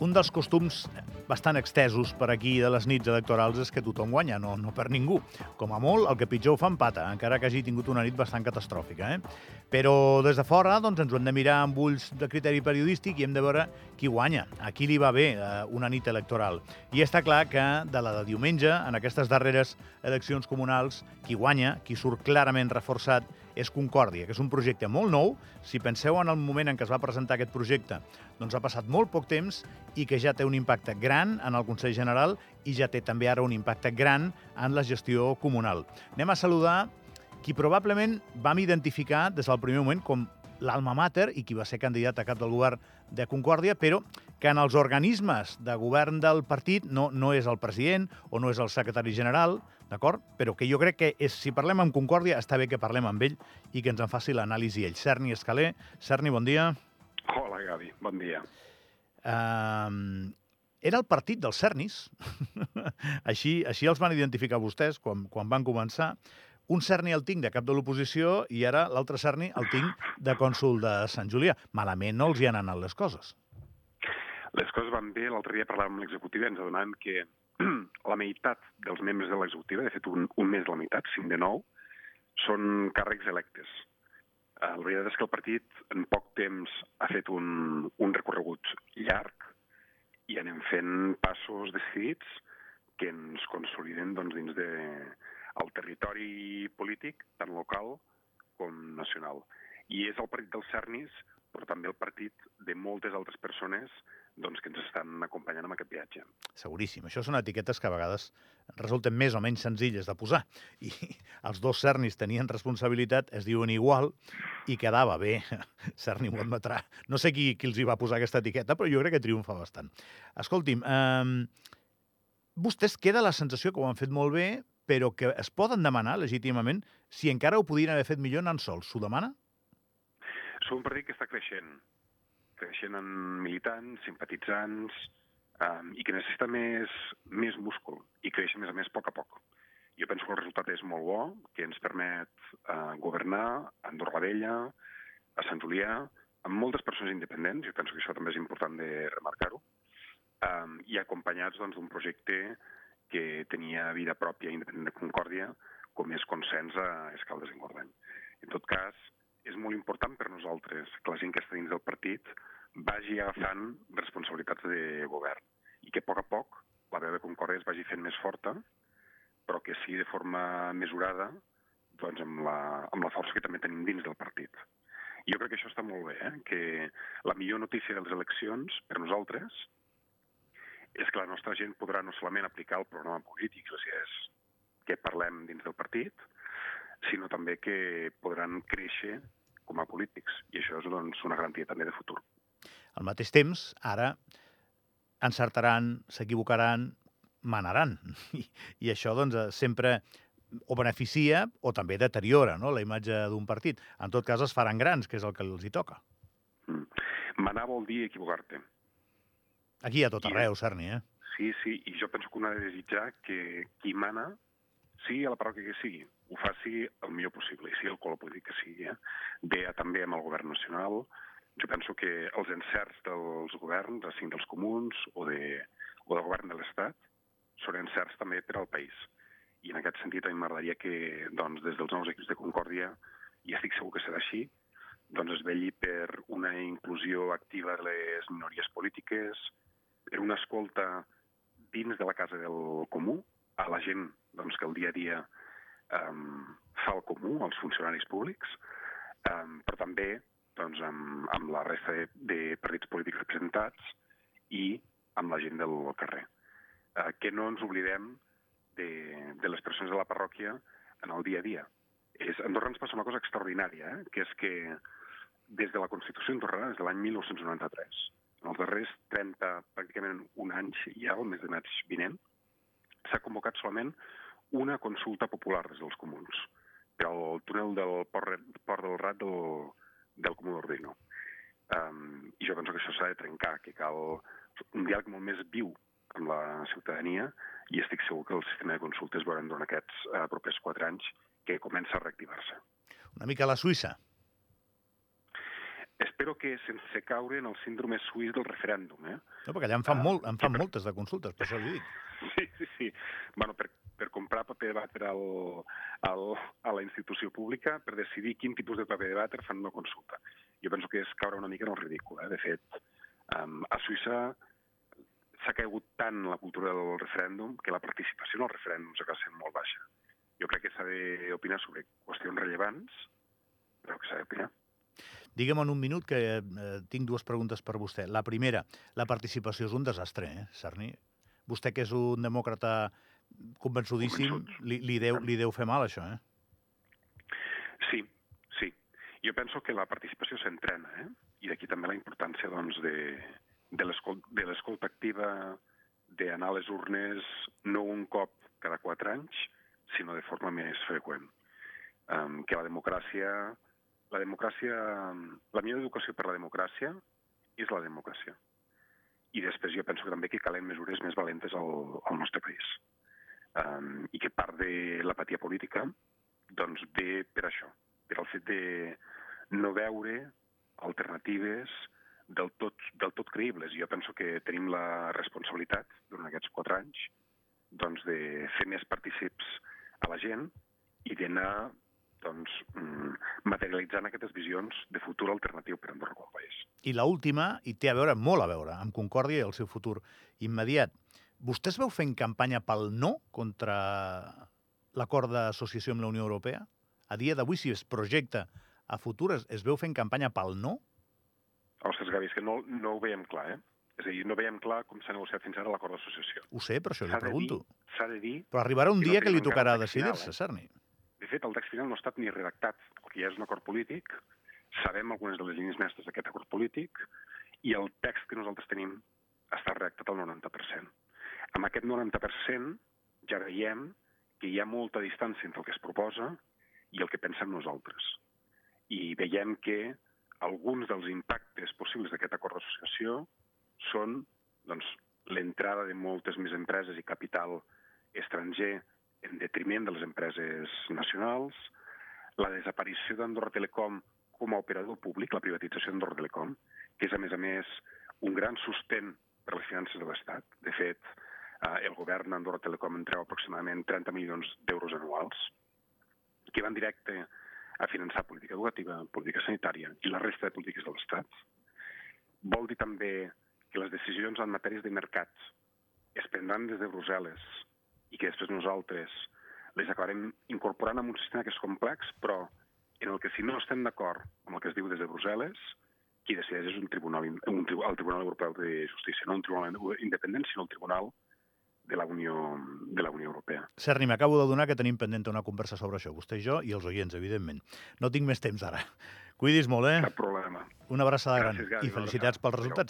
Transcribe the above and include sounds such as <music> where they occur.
Un dels costums bastant extesos per aquí de les nits electorals és que tothom guanya, no, no per ningú. Com a molt, el que pitjor ho fa empata, encara que hagi tingut una nit bastant catastròfica. Eh? Però des de fora doncs, ens ho hem de mirar amb ulls de criteri periodístic i hem de veure qui guanya, a qui li va bé eh, una nit electoral. I està clar que de la de diumenge, en aquestes darreres eleccions comunals, qui guanya, qui surt clarament reforçat, és Concòrdia, que és un projecte molt nou. Si penseu en el moment en què es va presentar aquest projecte, doncs ha passat molt poc temps i que ja té un impacte gran en el Consell General i ja té també ara un impacte gran en la gestió comunal. Anem a saludar qui probablement vam identificar des del primer moment com l'alma mater i qui va ser candidat a cap del govern de Concòrdia, però que en els organismes de govern del partit no, no és el president o no és el secretari general, d'acord? Però que jo crec que és, si parlem amb Concòrdia està bé que parlem amb ell i que ens en faci l'anàlisi ell. Cerni Escalé. Cerni, bon dia. Hola, Gavi. Bon dia. Uh, era el partit dels Cernis. <laughs> així, així els van identificar vostès quan, quan van començar un Cerni el tinc de cap de l'oposició i ara l'altre Cerni el tinc de cònsul de Sant Julià. Malament no els hi han anat les coses. Les coses van bé. L'altre dia parlàvem amb l'executiva i ens adonàvem que <clears throat> la meitat dels membres de l'executiva, de fet un, un més de la meitat, 5 de 9, són càrrecs electes. Eh, la veritat és que el partit en poc temps ha fet un, un recorregut llarg i anem fent passos decidits que ens consoliden doncs, dins de, al territori polític, tant local com nacional. I és el partit dels Cernis, però també el partit de moltes altres persones doncs, que ens estan acompanyant en aquest viatge. Seguríssim. Això són etiquetes que a vegades resulten més o menys senzilles de posar. I els dos Cernis tenien responsabilitat, es diuen igual, i quedava bé. Cerni m'ho admetrà. No sé qui, qui els hi va posar aquesta etiqueta, però jo crec que triomfa bastant. Escolti'm, eh, vostès queda la sensació que ho han fet molt bé, però que es poden demanar legítimament si encara ho podien haver fet millor anant sols. S'ho demana? Som un partit que està creixent, creixent en militants, simpatitzants, um, i que necessita més, més múscul, i creix, a més a més, a poc a poc. Jo penso que el resultat és molt bo, que ens permet uh, governar a Andorra la Vella, a Sant Julià, amb moltes persones independents, jo penso que això també és important de remarcar-ho, um, i acompanyats doncs, d'un doncs, projecte que tenia vida pròpia independent de Concòrdia, com és consens a Escaldes en Gordany. En tot cas, és molt important per nosaltres que la gent que està dins del partit vagi agafant responsabilitats de govern i que a poc a poc la veu de Concòrdia es vagi fent més forta, però que sigui de forma mesurada doncs amb, la, amb la força que també tenim dins del partit. I jo crec que això està molt bé, eh? que la millor notícia de les eleccions per nosaltres és que la nostra gent podrà no solament aplicar el programa polític, si és que parlem dins del partit, sinó també que podran créixer com a polítics. I això és doncs, una garantia també de futur. Al mateix temps, ara encertaran, s'equivocaran, manaran. <laughs> I, I això doncs, sempre o beneficia o també deteriora no? la imatge d'un partit. En tot cas, es faran grans, que és el que els hi toca. Mm. Manar vol dir equivocar-te. Aquí a tot arreu, Cerny, eh? Sí, sí, i jo penso que un ha de desitjar que qui mana, sigui a la parròquia que sigui, ho faci el millor possible, i sigui el color polític que sigui. Eh? Bé, també amb el govern nacional, jo penso que els encerts dels governs, sigui dels comuns o, de, o del govern de l'Estat, són encerts també per al país. I en aquest sentit a mi m'agradaria que doncs, des dels nous equips de Concòrdia, i estic segur que serà així, doncs es velli per una inclusió activa de les minories polítiques, per una escolta dins de la casa del comú, a la gent doncs, que el dia a dia um, fa el comú, als funcionaris públics, um, però també doncs, amb, amb la resta de, de partits polítics representats i amb la gent del carrer. Uh, que no ens oblidem de, de les persones de la parròquia en el dia a dia. És, a Andorra ens passa una cosa extraordinària, eh? que és que des de la Constitució andorrana, des de l'any 1993, en els darrers 30, pràcticament un any ja, el mes de maig vinent, s'ha convocat solament una consulta popular des dels comuns per al túnel del Port, Port del Rat del, del Comú d'Ordino. Um, I jo penso que això s'ha de trencar, que cal un diàleg molt més viu amb la ciutadania i estic segur que el sistema de consultes veurem durant aquests uh, propers quatre anys que comença a reactivar-se. Una mica a la Suïssa. espero que sense caure en el síndrome suís del referèndum. Eh? No, perquè allà en fan, molt, en fan moltes de consultes, per això li dic. <laughs> Sí, sí, sí. Bueno, per, per comprar paper de vàter al, al, a la institució pública, per decidir quin tipus de paper de vàter fan una consulta. Jo penso que és caure una mica en el ridícul. Eh? De fet, um, a Suïssa s'ha caigut tant la cultura del referèndum que la participació en el referèndum s'ha sent molt baixa. Jo crec que s'ha d'opinar sobre qüestions rellevants, però que s'ha d'opinar. Digue'm en un minut que eh, tinc dues preguntes per vostè. La primera, la participació és un desastre, eh, Sarni? Vostè, que és un demòcrata convençudíssim, li, li, deu, li deu fer mal, això, eh? Sí, sí. Jo penso que la participació s'entrena, eh? I d'aquí també la importància, doncs, de, de l'escolta activa, d'anar a les urnes no un cop cada quatre anys, sinó de forma més freqüent. Um, que la democràcia la democràcia, la millor educació per la democràcia és la democràcia. I després jo penso que també que calen mesures més valentes al, al nostre país. Um, I que part de l'apatia política doncs ve per això, per el fet de no veure alternatives del tot, del tot creïbles. Jo penso que tenim la responsabilitat, durant aquests quatre anys, doncs de fer més partícips a la gent i d'anar doncs, mm, materialitzant aquestes visions de futur alternatiu per Andorra com a país. I la última, i té a veure, molt a veure, amb Concòrdia i el seu futur immediat. Vostè es veu fent campanya pel no contra l'acord d'associació amb la Unió Europea? A dia d'avui, si es projecta a futur, es, es veu fent campanya pel no? Ostres, Gavi, és que no, no ho veiem clar, eh? És a dir, no veiem clar com s'ha negociat fins ara l'acord d'associació. Ho sé, per això li pregunto. S'ha de dir... Però arribarà un dia no que li tocarà decidir-se, eh? Cerny fet, el text final no ha estat ni redactat. El que ja és un acord polític, sabem algunes de les línies mestres d'aquest acord polític, i el text que nosaltres tenim està redactat al 90%. Amb aquest 90% ja veiem que hi ha molta distància entre el que es proposa i el que pensem nosaltres. I veiem que alguns dels impactes possibles d'aquest acord d'associació són doncs, l'entrada de moltes més empreses i capital estranger en detriment de les empreses nacionals, la desaparició d'Andorra Telecom com a operador públic, la privatització d'Andorra Telecom, que és, a més a més, un gran sostén per les finances de l'Estat. De fet, eh, el govern d'Andorra Telecom en treu aproximadament 30 milions d'euros anuals, que van directe a finançar política educativa, política sanitària i la resta de polítiques de l'Estat. Vol dir també que les decisions en matèries de mercats es prendran des de Brussel·les i que després nosaltres les acabarem incorporant en un sistema que és complex, però en el que si no estem d'acord amb el que es diu des de Brussel·les, qui decideix és un tribunal, un, el Tribunal Europeu de Justícia, no un tribunal independent, sinó el Tribunal de la Unió, de la Unió Europea. Serni, m'acabo de donar que tenim pendent una conversa sobre això, vostè i jo i els oients, evidentment. No tinc més temps ara. Cuidis molt, eh? Cap problema. Una abraçada Gràcies, gran Gavi, i felicitats pels resultats.